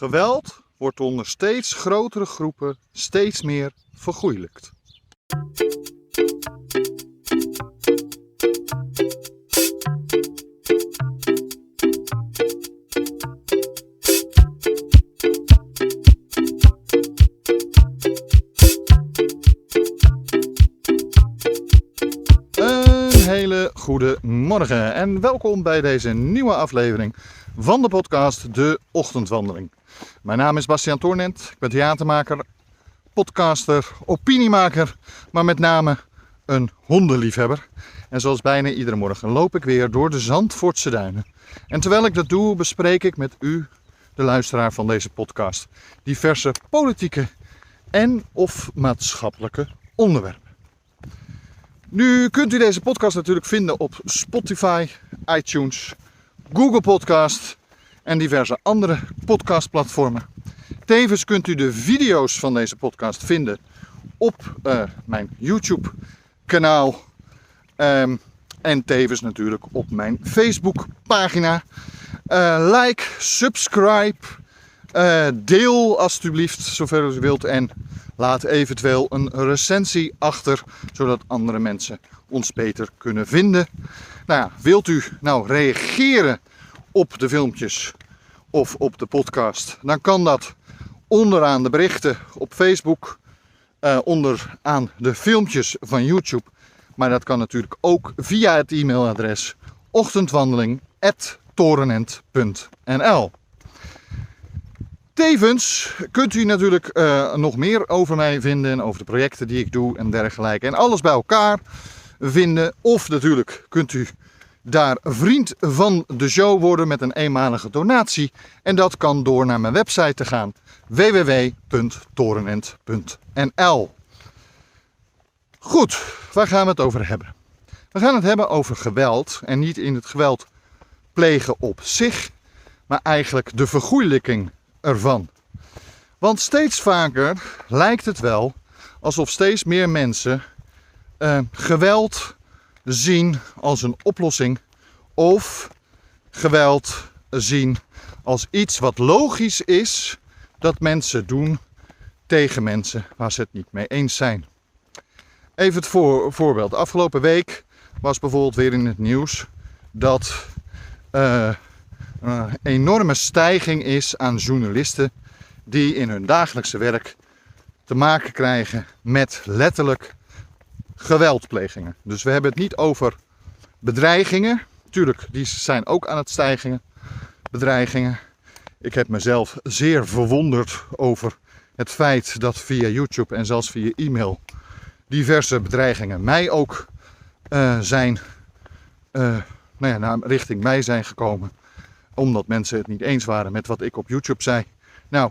Geweld wordt onder steeds grotere groepen steeds meer vergoeilijkt. Een hele goede morgen en welkom bij deze nieuwe aflevering van de podcast De Ochtendwandeling. Mijn naam is Bastiaan Toornent, ik ben theatermaker, podcaster, opiniemaker, maar met name een hondenliefhebber. En zoals bijna iedere morgen loop ik weer door de Zandvoortse duinen. En terwijl ik dat doe, bespreek ik met u, de luisteraar van deze podcast, diverse politieke en of maatschappelijke onderwerpen. Nu kunt u deze podcast natuurlijk vinden op Spotify, iTunes, Google Podcast en diverse andere podcastplatformen. Tevens kunt u de video's van deze podcast vinden op uh, mijn YouTube kanaal. Um, en tevens natuurlijk op mijn Facebook pagina. Uh, like, subscribe, uh, deel alstublieft zover u wilt en laat eventueel een recensie achter, zodat andere mensen ons beter kunnen vinden. Nou ja, wilt u nou reageren op de filmpjes of op de podcast, dan kan dat onderaan de berichten op Facebook, uh, onderaan de filmpjes van YouTube. Maar dat kan natuurlijk ook via het e-mailadres ochtendwandeling.torenent.nl. Tevens kunt u natuurlijk uh, nog meer over mij vinden en over de projecten die ik doe en dergelijke. En alles bij elkaar vinden. Of natuurlijk kunt u daar vriend van de show worden met een eenmalige donatie. En dat kan door naar mijn website te gaan www.torenent.nl. Goed, waar gaan we het over hebben? We gaan het hebben over geweld en niet in het geweld plegen op zich, maar eigenlijk de vergoeilijking ervan. Want steeds vaker lijkt het wel alsof steeds meer mensen uh, geweld zien als een oplossing of geweld zien als iets wat logisch is dat mensen doen tegen mensen waar ze het niet mee eens zijn. Even het voor, voorbeeld. Afgelopen week was bijvoorbeeld weer in het nieuws dat uh, een enorme stijging is aan journalisten die in hun dagelijkse werk te maken krijgen met letterlijk geweldplegingen. Dus we hebben het niet over bedreigingen. Tuurlijk, die zijn ook aan het stijgen. Bedreigingen. Ik heb mezelf zeer verwonderd over het feit dat via YouTube en zelfs via e-mail diverse bedreigingen mij ook uh, zijn, uh, nou ja, naar, richting mij zijn gekomen. Omdat mensen het niet eens waren met wat ik op YouTube zei. Nou,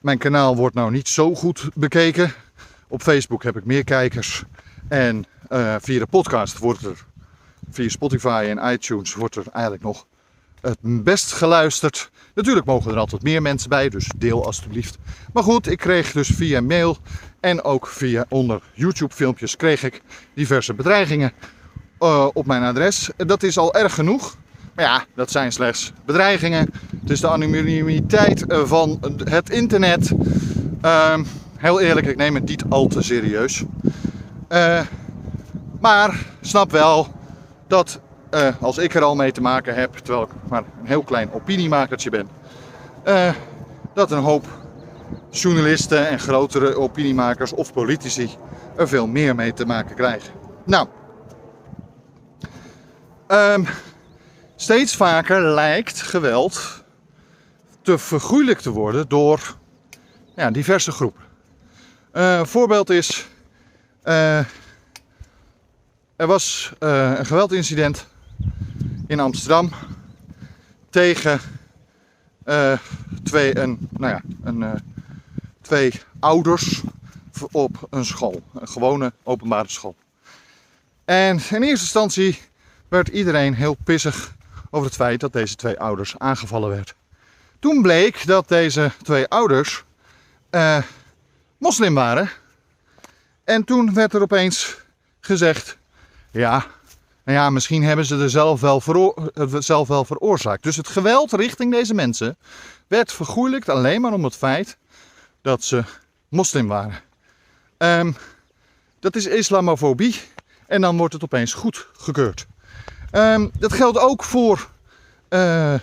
mijn kanaal wordt nou niet zo goed bekeken. Op Facebook heb ik meer kijkers. En uh, via de podcast wordt er, via Spotify en iTunes, wordt er eigenlijk nog het best geluisterd. Natuurlijk mogen er altijd meer mensen bij, dus deel alstublieft. Maar goed, ik kreeg dus via mail en ook via onder YouTube filmpjes kreeg ik diverse bedreigingen uh, op mijn adres. Dat is al erg genoeg. Maar ja, dat zijn slechts bedreigingen. Het is de anonimiteit van het internet. Uh, heel eerlijk, ik neem het niet al te serieus. Uh, maar snap wel dat uh, als ik er al mee te maken heb, terwijl ik maar een heel klein opiniemakertje ben, uh, dat een hoop journalisten en grotere opiniemakers of politici er veel meer mee te maken krijgen. Nou, um, steeds vaker lijkt geweld te vergoeilijkt te worden door ja, diverse groepen. Een voorbeeld is, uh, er was uh, een geweldincident in Amsterdam tegen twee, een, nou ja, een, twee ouders op een school, een gewone openbare school. En in eerste instantie werd iedereen heel pissig over het feit dat deze twee ouders aangevallen werd. Toen bleek dat deze twee ouders moslim waren. En toen werd er opeens gezegd: ja, nou ja, misschien hebben ze er zelf wel, zelf wel veroorzaakt. Dus het geweld richting deze mensen werd vergoeilijkt alleen maar om het feit dat ze moslim waren. Ehm, dat is islamofobie en dan wordt het opeens goed gekeurd. Um, dat geldt ook voor uh,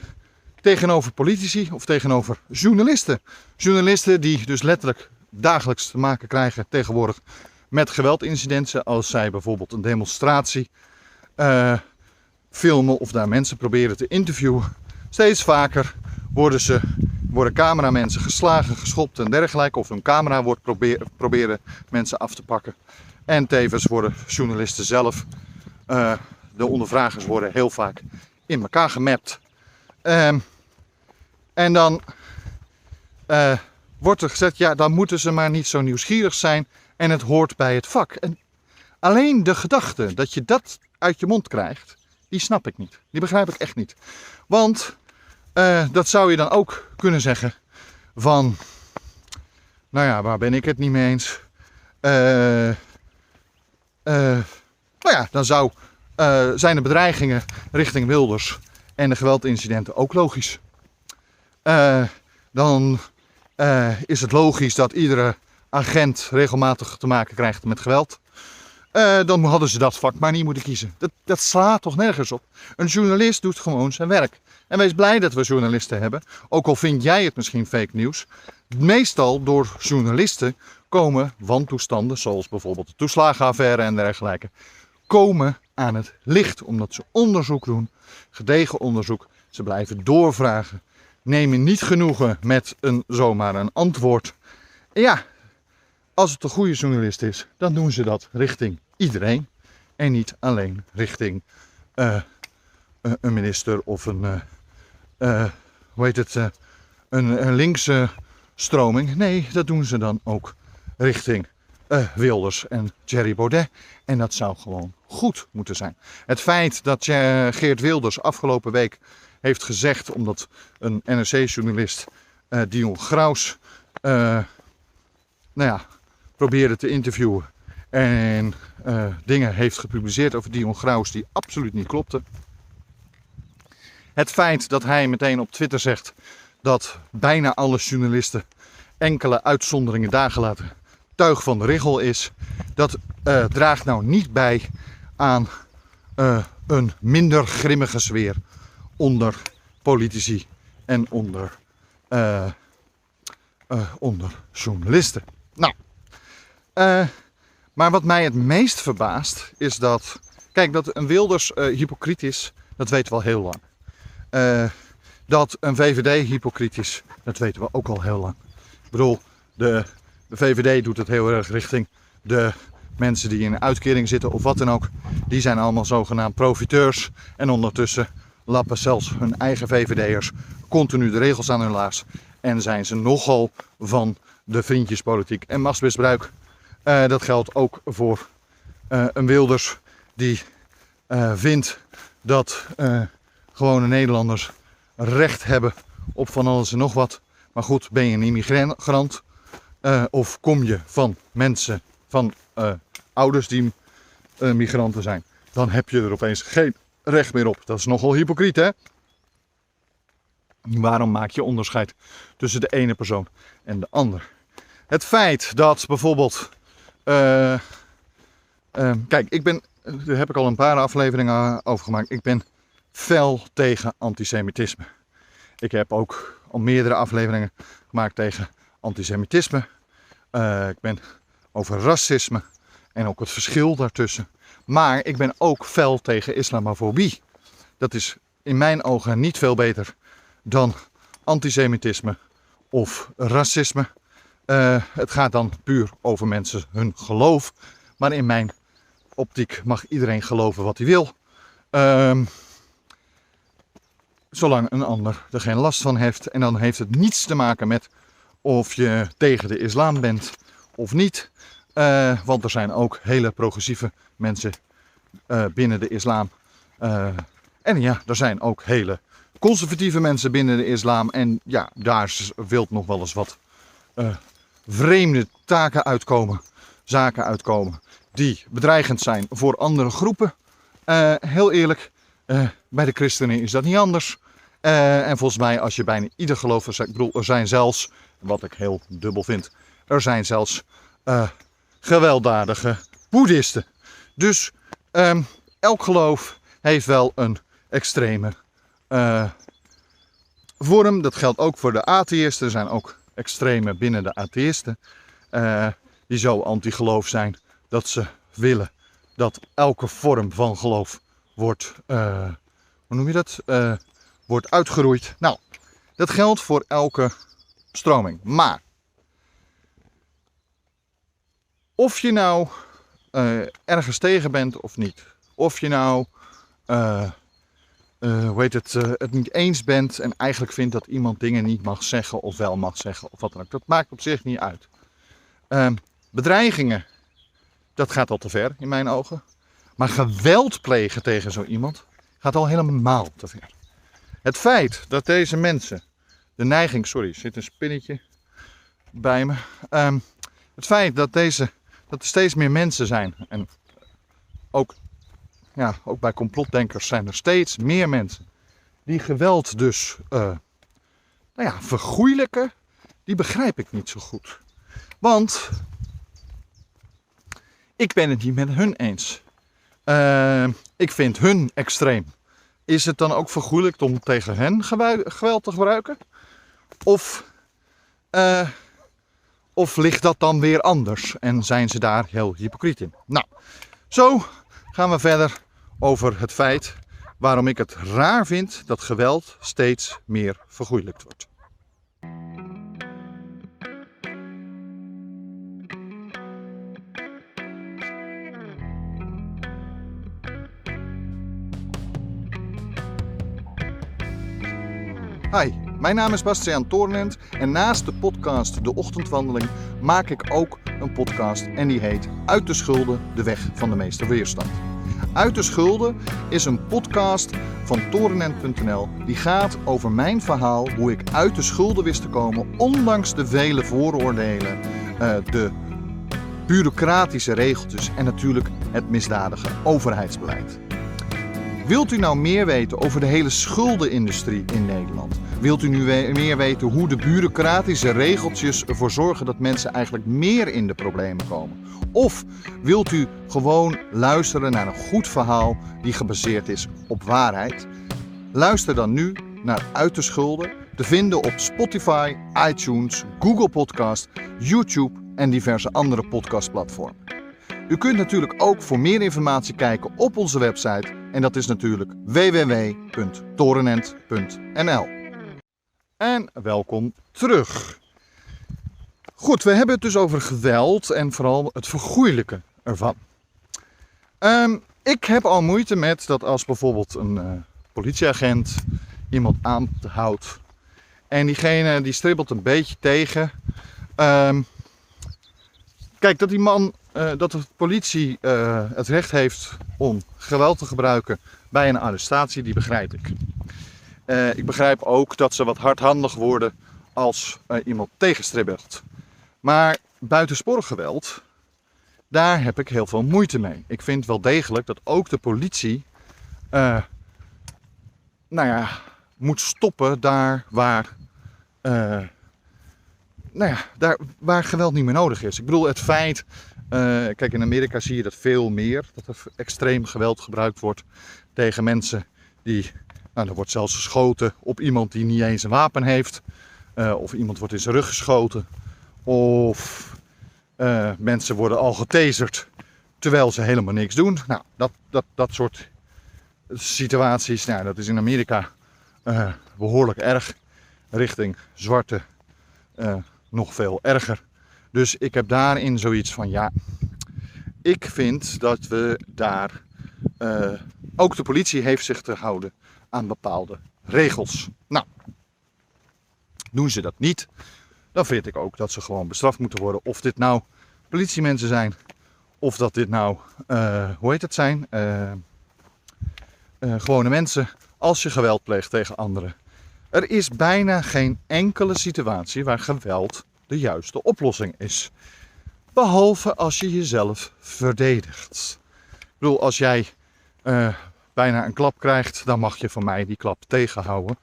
tegenover politici of tegenover journalisten. Journalisten die dus letterlijk dagelijks te maken krijgen tegenwoordig met geweldincidenten. Als zij bijvoorbeeld een demonstratie uh, filmen of daar mensen proberen te interviewen. Steeds vaker worden, ze, worden cameramensen geslagen, geschopt en dergelijke. Of hun camera wordt probeer, proberen mensen af te pakken. En tevens worden journalisten zelf, uh, de ondervragers worden heel vaak in elkaar gemapt. Um, en dan uh, wordt er gezegd, ja, dan moeten ze maar niet zo nieuwsgierig zijn en het hoort bij het vak. En alleen de gedachte dat je dat uit je mond krijgt, die snap ik niet. Die begrijp ik echt niet. Want uh, dat zou je dan ook kunnen zeggen van, nou ja, waar ben ik het niet mee eens? Uh, uh, nou ja, dan zou, zijn de bedreigingen richting Wilders en de geweldincidenten ook logisch. dan is het logisch dat iedere agent regelmatig te maken krijgt met geweld. Uh, dan hadden ze dat vak maar niet moeten kiezen. Dat, dat slaat toch nergens op. Een journalist doet gewoon zijn werk. En wees blij dat we journalisten hebben. Ook al vind jij het misschien fake nieuws. Meestal door journalisten komen wantoestanden, zoals bijvoorbeeld de toeslagenaffaire en dergelijke, komen aan het licht. Omdat ze onderzoek doen, gedegen onderzoek. Ze blijven doorvragen. Nemen niet genoegen met een, zomaar een antwoord. ja, als het een goede journalist is, dan doen ze dat richting iedereen. En niet alleen richting uh, een minister of een, uh, hoe heet het, een, een, linkse stroming. Nee, dat doen ze dan ook richting Wilders en Jerry Baudet. En dat zou gewoon goed moeten zijn. Het feit dat Geert Wilders afgelopen week heeft gezegd, omdat een NRC-journalist, Dion Graus, nou ja, probeerde te interviewen. En uh, dingen heeft gepubliceerd over Dion Graus die absoluut niet klopten. Het feit dat hij meteen op Twitter zegt dat bijna alle journalisten enkele uitzonderingen dagen later tuig van de regel is, dat uh, draagt nou niet bij aan uh, een minder grimmige sfeer onder politici en onder, onder journalisten. Nou, uh, maar wat mij het meest verbaast is dat. Kijk, dat een Wilders uh, hypocriet is, dat weten we al heel lang. Uh, dat een VVD hypocriet is, dat weten we ook al heel lang. Ik bedoel, de, de VVD doet het heel erg richting de mensen die in uitkering zitten of wat dan ook. Die zijn allemaal zogenaamd profiteurs. En ondertussen lappen zelfs hun eigen VVD'ers continu de regels aan hun laars. En zijn ze nogal van de vriendjespolitiek en machtsmisbruik uh, dat geldt ook voor uh, een Wilders die uh, vindt dat gewone Nederlanders recht hebben op van alles en nog wat. Maar goed, ben je een immigrant of kom je van mensen, van ouders die migranten zijn, dan heb je er opeens geen recht meer op. Dat is nogal hypocriet, hè? Waarom maak je onderscheid tussen de ene persoon en de ander? Het feit dat bijvoorbeeld uh, kijk, ik ben, daar heb ik al een paar afleveringen over gemaakt. Ik ben fel tegen antisemitisme. Ik heb ook al meerdere afleveringen gemaakt tegen antisemitisme. Uh, ik ben over racisme en ook het verschil daartussen. Maar ik ben ook fel tegen islamofobie. Dat is in mijn ogen niet veel beter dan antisemitisme of racisme. Uh, het gaat dan puur over mensen hun geloof. Maar in mijn optiek mag iedereen geloven wat hij wil. Uh, zolang een ander er geen last van heeft. En dan heeft het niets te maken met of je tegen de islam bent of niet. Uh, want er zijn ook hele progressieve mensen uh, binnen de islam. en ja, er zijn ook hele conservatieve mensen binnen de islam. En ja, daar wilt nog wel eens wat vreemde taken uitkomen, zaken uitkomen die bedreigend zijn voor andere groepen. Uh, heel eerlijk, uh, bij de christenen is dat niet anders. Eh, en volgens mij, als je bijna ieder geloof. Ik bedoel, er zijn zelfs, wat ik heel dubbel vind, er zijn zelfs gewelddadige boeddhisten. Dus ehm, elk geloof heeft wel een extreme vorm. Dat geldt ook voor de atheïsten. Er zijn ook extreme binnen de atheïsten. die zo anti-geloof zijn dat ze willen dat elke vorm van geloof wordt, uh, hoe noem je dat, uh, wordt uitgeroeid. Nou, dat geldt voor elke stroming. Maar of je nou ergens tegen bent of niet, of je nou hoe heet het, het niet eens bent en eigenlijk vindt dat iemand dingen niet mag zeggen of wel mag zeggen of wat dan ook, dat maakt op zich niet uit. Ehm, bedreigingen dat gaat al te ver in mijn ogen. Maar geweld plegen tegen zo iemand gaat al helemaal te ver. Het feit dat deze mensen, de neiging, sorry, zit een spinnetje bij me. Um, het feit dat, deze, dat er steeds meer mensen zijn, en ook, ja, ook bij complotdenkers zijn er steeds meer mensen die geweld dus uh, nou ja, vergoeilijken, die begrijp ik niet zo goed. Want ik ben het niet met hun eens. Uh, ik vind hun extreem. Is het dan ook vergoeilijkt om tegen hen geweld te gebruiken? Of, uh, of ligt dat dan weer anders en zijn ze daar heel hypocriet in? Nou, zo gaan we verder over het feit waarom ik het raar vind dat geweld steeds meer vergoeilijkt wordt. Hi, mijn naam is Bastiaan Toornent en naast de podcast De Ochtendwandeling maak ik ook een podcast en die heet Uit de Schulden, de weg van de meeste weerstand. Uit de Schulden is een podcast van torenent.nl die gaat over mijn verhaal hoe ik uit de schulden wist te komen ondanks de vele vooroordelen, eh, de bureaucratische regeltjes en natuurlijk het misdadige overheidsbeleid. Wilt u nou meer weten over de hele schuldenindustrie in Nederland? Wilt u nu meer weten hoe de bureaucratische regeltjes ervoor zorgen dat mensen eigenlijk meer in de problemen komen? Of wilt u gewoon luisteren naar een goed verhaal die gebaseerd is op waarheid? Luister dan nu naar Uit de Schulden, te vinden op Spotify, iTunes, Google Podcast, YouTube en diverse andere podcastplatformen. U kunt natuurlijk ook voor meer informatie kijken op onze website en dat is natuurlijk www.torenent.nl. En welkom terug. Goed, we hebben het dus over geweld en vooral het vergoeilijken ervan. Um, ik heb al moeite met dat als bijvoorbeeld een uh, politieagent iemand aanhoudt en diegene die stribbelt een beetje tegen. Um, kijk, dat die man uh, dat de politie uh, het recht heeft om geweld te gebruiken bij een arrestatie, die begrijp ik. Uh, ik begrijp ook dat ze wat hardhandig worden als iemand tegenstribbelt. Maar buitensporig geweld, daar heb ik heel veel moeite mee. Ik vind wel degelijk dat ook de politie, nou ja, moet stoppen daar waar nou ja, daar waar geweld niet meer nodig is. Ik bedoel, het feit kijk, in Amerika zie je dat veel meer. Dat er extreem geweld gebruikt wordt tegen mensen die. Nou, er wordt zelfs geschoten op iemand die niet eens een wapen heeft. Uh, of iemand wordt in zijn rug geschoten. Of uh, mensen worden al getaserd terwijl ze helemaal niks doen. Nou, dat, dat, dat soort situaties, nou, dat is in Amerika behoorlijk erg. Richting zwarte nog veel erger. Dus ik heb daarin zoiets van ja, ik vind dat we daar, uh, ook de politie heeft zich te houden aan bepaalde regels. Nou, doen ze dat niet, dan vind ik ook dat ze gewoon bestraft moeten worden. Of dit nou politiemensen zijn, of dat dit nou, uh, hoe heet het zijn, uh, gewone mensen, als je geweld pleegt tegen anderen. Er is bijna geen enkele situatie waar geweld de juiste oplossing is. Behalve als je jezelf verdedigt. Ik bedoel, als jij uh, bijna een klap krijgt, dan mag je van mij die klap tegenhouden.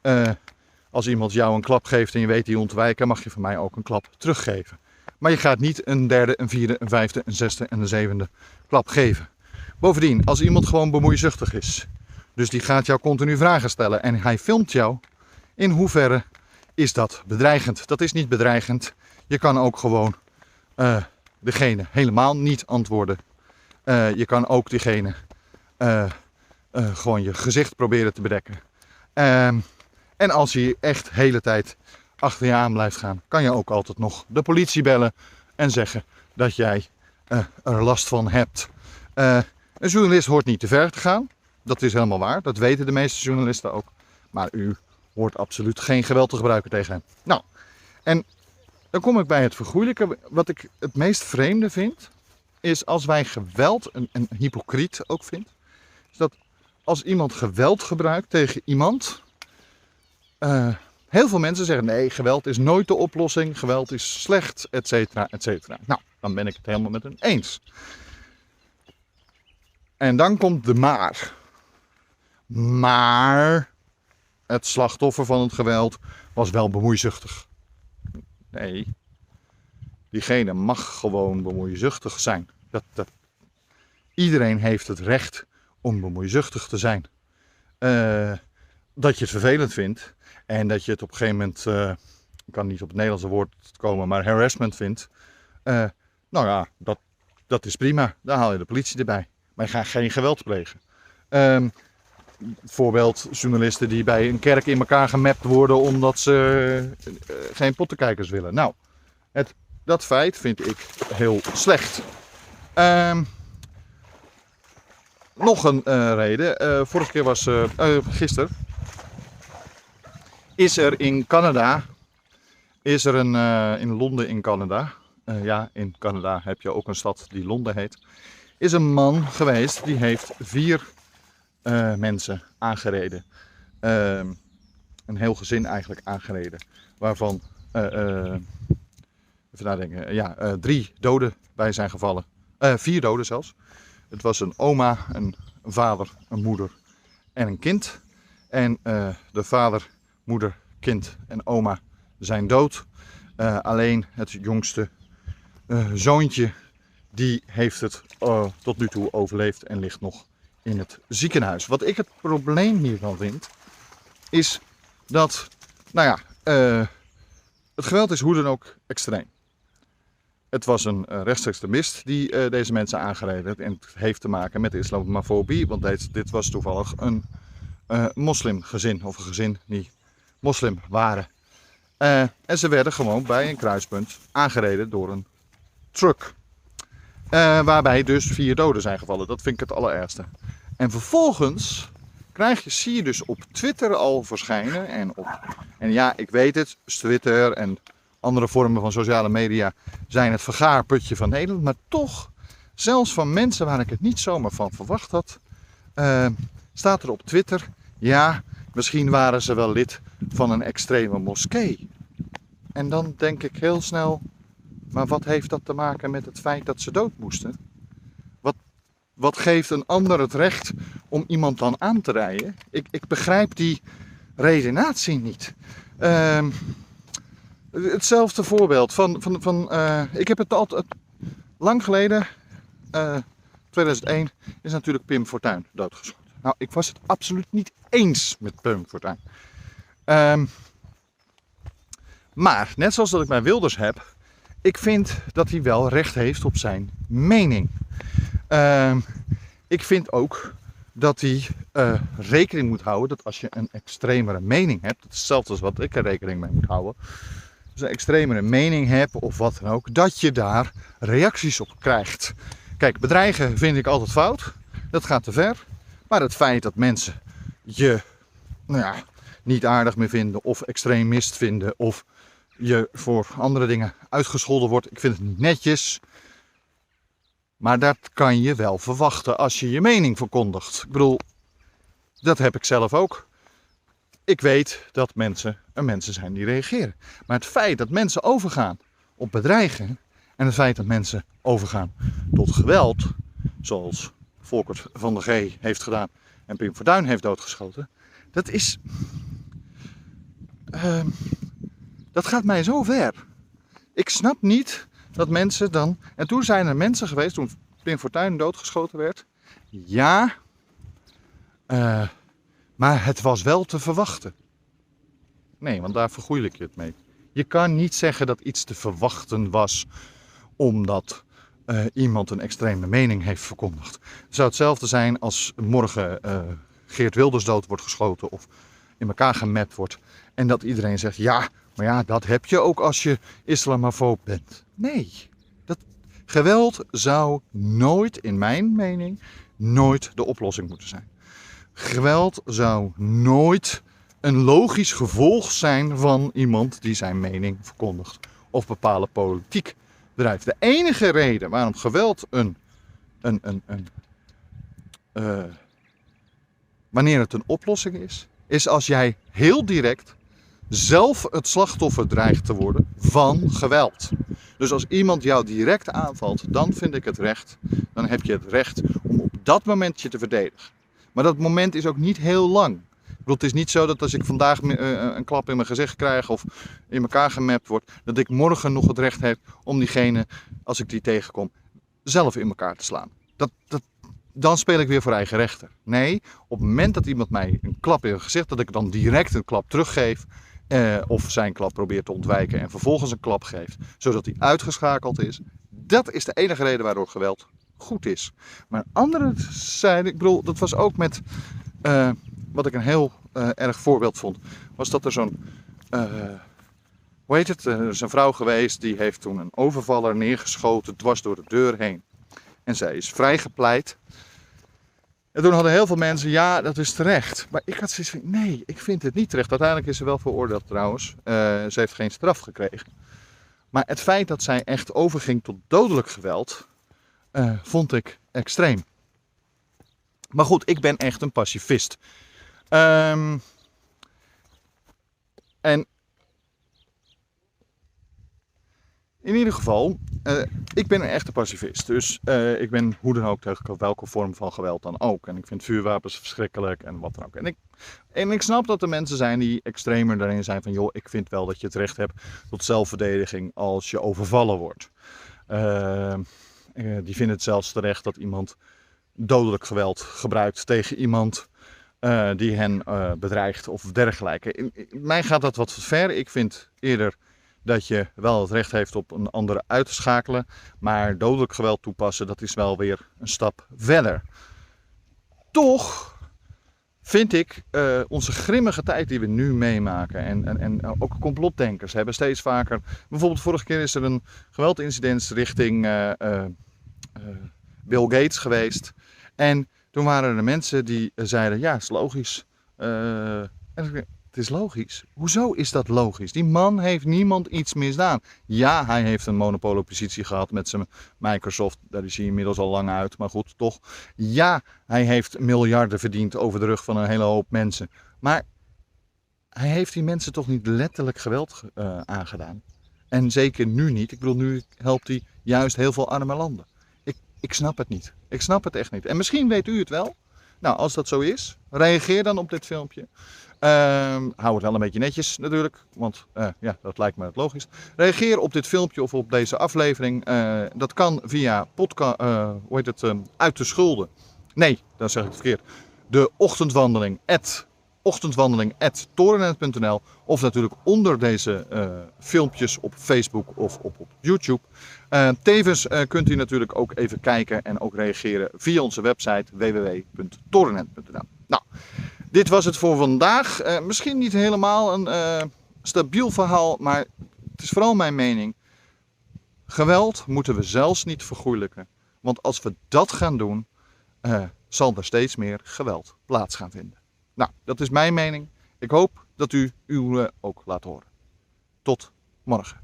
Eh, als iemand jou een klap geeft en je weet die ontwijken, mag je van mij ook een klap teruggeven. Maar je gaat niet een derde, een vierde, een vijfde, een zesde en een zevende klap geven. Bovendien, als iemand gewoon bemoeizuchtig is, dus die gaat jou continu vragen stellen en hij filmt jou, in hoeverre is dat bedreigend? Dat is niet bedreigend. Je kan ook gewoon uh, degene helemaal niet antwoorden. Uh, je kan ook diegene uh, gewoon je gezicht proberen te bedekken. Ehm, en als hij echt de hele tijd achter je aan blijft gaan, kan je ook altijd nog de politie bellen en zeggen dat jij er last van hebt. een journalist hoort niet te ver te gaan. Dat is helemaal waar. Dat weten de meeste journalisten ook. Maar u hoort absoluut geen geweld te gebruiken tegen hem. Nou, en dan kom ik bij het vergoeilijken. Wat ik het meest vreemde vind, is als wij geweld, een hypocriet ook vindt, is dat als iemand geweld gebruikt tegen iemand, uh, heel veel mensen zeggen nee, geweld is nooit de oplossing, geweld is slecht, et cetera, et cetera. Nou, dan ben ik het helemaal met hen eens. En dan komt de maar. Maar het slachtoffer van het geweld was wel bemoeizuchtig. Nee, diegene mag gewoon bemoeizuchtig zijn. Dat, dat, iedereen heeft het recht om bemoeizuchtig te zijn. Uh, dat je het vervelend vindt en dat je het op een gegeven moment, uh, ik kan niet op het Nederlandse woord komen, maar harassment vindt. Uh, nou ja, dat, dat is prima. Dan haal je de politie erbij. Maar je gaat geen geweld plegen. Um, voorbeeld journalisten die bij een kerk in elkaar gemapt worden omdat ze uh, geen pottenkijkers willen. Nou, het, dat feit vind ik heel slecht. Uh, nog een uh, reden. Uh, vorige keer was, gisteren, is er in Canada, is er een, in Londen in Canada, ja in Canada heb je ook een stad die Londen heet, is een man geweest die heeft vier uh, mensen aangereden. Uh, een heel gezin eigenlijk aangereden. Waarvan, uh, even nadenken, ja, drie doden bij zijn gevallen. vier doden zelfs. Het was een oma, een vader, een moeder en een kind. En de vader, moeder, kind en oma zijn dood. alleen het jongste zoontje, die heeft het tot nu toe overleefd en ligt nog in het ziekenhuis. Wat ik het probleem hiervan vind, is dat, nou ja, uh, het geweld is hoe dan ook extreem. Het was een uh, rechtsextremist die uh, deze mensen aangereden en het heeft te maken met islamofobie, want dit, dit was toevallig een moslimgezin of een gezin die moslim waren. en ze werden gewoon bij een kruispunt aangereden door een truck. Waarbij dus vier doden zijn gevallen. Dat vind ik het allerergste. En vervolgens krijg je, zie je dus op Twitter al verschijnen. En, op, en ja, ik weet het, Twitter en andere vormen van sociale media zijn het vergaarputje van Nederland. Maar toch, zelfs van mensen waar ik het niet zomaar van verwacht had, uh, staat er op Twitter: ja, misschien waren ze wel lid van een extreme moskee. En dan denk ik heel snel: maar wat heeft dat te maken met het feit dat ze dood moesten? wat geeft een ander het recht om iemand dan aan te rijden? Ik, ik begrijp die redenatie niet. Uh, hetzelfde voorbeeld van, van, van uh, ik heb het altijd lang geleden, uh, eh, 2001, is natuurlijk Pim Fortuyn doodgeschoten. Nou, ik was het absoluut niet eens met Pim Fortuyn. Um, maar, net zoals dat ik mijn Wilders heb, ik vind dat hij wel recht heeft op zijn mening. Uh, ik vind ook dat hij uh, rekening moet houden dat als je een extremere mening hebt, dat hetzelfde als wat ik er rekening mee moet houden, als een extremere mening hebt of wat dan ook, dat je daar reacties op krijgt. Kijk, bedreigen vind ik altijd fout, dat gaat te ver, maar het feit dat mensen je nou ja, niet aardig meer vinden of extremist vinden of je voor andere dingen uitgescholden wordt, ik vind het niet netjes. Maar dat kan je wel verwachten als je je mening verkondigt. Ik bedoel, dat heb ik zelf ook. Ik weet dat mensen er mensen zijn die reageren. Maar het feit dat mensen overgaan op bedreigen en het feit dat mensen overgaan tot geweld, zoals Volkert van der G heeft gedaan en Pim Fortuyn heeft doodgeschoten, dat is, ehm, dat gaat mij zo ver. Ik snap niet dat mensen dan. En toen zijn er mensen geweest, toen Pim Fortuyn doodgeschoten werd. Ja, uh, maar het was wel te verwachten. Nee, want daar vergoeilijk je het mee. Je kan niet zeggen dat iets te verwachten was omdat uh, iemand een extreme mening heeft verkondigd. Het zou hetzelfde zijn als morgen uh, Geert Wilders dood wordt geschoten of in elkaar gemapt wordt. En dat iedereen zegt, ja, maar ja, dat heb je ook als je islamofoob bent. Nee, dat geweld zou nooit, in mijn mening, nooit de oplossing moeten zijn. Geweld zou nooit een logisch gevolg zijn van iemand die zijn mening verkondigt of bepaalde politiek drijft. De enige reden waarom geweld een, een, een, een uh, wanneer het een oplossing is, is als jij heel direct zelf het slachtoffer dreigt te worden van geweld. Dus als iemand jou direct aanvalt, dan vind ik het recht, dan heb je het recht om op dat moment je te verdedigen. Maar dat moment is ook niet heel lang. Ik bedoel, het is niet zo dat als ik vandaag eh, een klap in mijn gezicht krijg of in elkaar gemapt word, dat ik morgen nog het recht heb om diegene, als ik die tegenkom, zelf in elkaar te slaan. Dat, dat, dan speel ik weer voor eigen rechter. Nee, op het moment dat iemand mij een klap in het gezicht, dat ik dan direct een klap teruggeef. Eh, of zijn klap probeert te ontwijken en vervolgens een klap geeft, zodat hij uitgeschakeld is. Dat is de enige reden waardoor geweld goed is. Maar andere zijde, ik bedoel, dat was ook met, uh, wat ik een heel uh, erg voorbeeld vond, was dat er zo'n, uh, hoe heet het, er is een vrouw geweest die heeft toen een overvaller neergeschoten dwars door de deur heen. En zij is vrijgepleit. En toen hadden heel veel mensen, ja, dat is terecht. Maar ik had zoiets van, nee, ik vind het niet terecht. Uiteindelijk is ze wel veroordeeld trouwens. Uh, ze heeft geen straf gekregen. Maar het feit dat zij echt overging tot dodelijk geweld, uh, vond ik extreem. Maar goed, ik ben echt een pacifist. Um, en in ieder geval, uh, ik ben een echte pacifist. Dus uh, ik ben hoe dan ook tegen welke vorm van geweld dan ook. En ik vind vuurwapens verschrikkelijk en wat dan ook. En ik, ik snap dat er mensen zijn die extremer daarin zijn van... joh, ik vind wel dat je het recht hebt tot zelfverdediging als je overvallen wordt. Uh, die vinden het zelfs terecht dat iemand dodelijk geweld gebruikt tegen iemand... die hen bedreigt of dergelijke. In, mij gaat dat wat ver. Ik vind eerder dat je wel het recht heeft op een andere uit te schakelen. Maar dodelijk geweld toepassen, dat is wel weer een stap verder. Toch vind ik uh, onze grimmige tijd die we nu meemaken. En, en, en ook complotdenkers hebben steeds vaker. Bijvoorbeeld, vorige keer is er een geweldincident richting uh, Bill Gates geweest. En toen waren er mensen die zeiden: Ja, is logisch. en het is logisch. Hoezo is dat logisch? Die man heeft niemand iets misdaan. Ja, hij heeft een monopoliepositie gehad met zijn Microsoft. Daar is hij inmiddels al lang uit, maar goed, toch. Ja, hij heeft miljarden verdiend over de rug van een hele hoop mensen. Maar hij heeft die mensen toch niet letterlijk geweld uh, aangedaan. En zeker nu niet. Ik bedoel, nu helpt hij juist heel veel arme landen. Ik, ik snap het niet. Ik snap het echt niet. En misschien weet u het wel. Nou, als dat zo is, reageer dan op dit filmpje. Uh, hou het wel een beetje netjes natuurlijk, want uh, ja, dat lijkt me het logisch. Reageer op dit filmpje of op deze aflevering. Uh, dat kan via podcast, uh, hoe heet het, ehm, uit de schulden. Nee, dan zeg ik het verkeerd. De ochtendwandeling, ochtendwandeling of natuurlijk onder deze filmpjes op Facebook of op, op YouTube. tevens kunt u natuurlijk ook even kijken en ook reageren via onze website www.torennet.nl. Nou, dit was het voor vandaag. Uh, misschien niet helemaal een uh, stabiel verhaal, maar het is vooral mijn mening. Geweld moeten we zelfs niet vergoeilijken. Want als we dat gaan doen, uh, zal er steeds meer geweld plaats gaan vinden. Nou, dat is mijn mening. Ik hoop dat u uw ook laat horen. Tot morgen.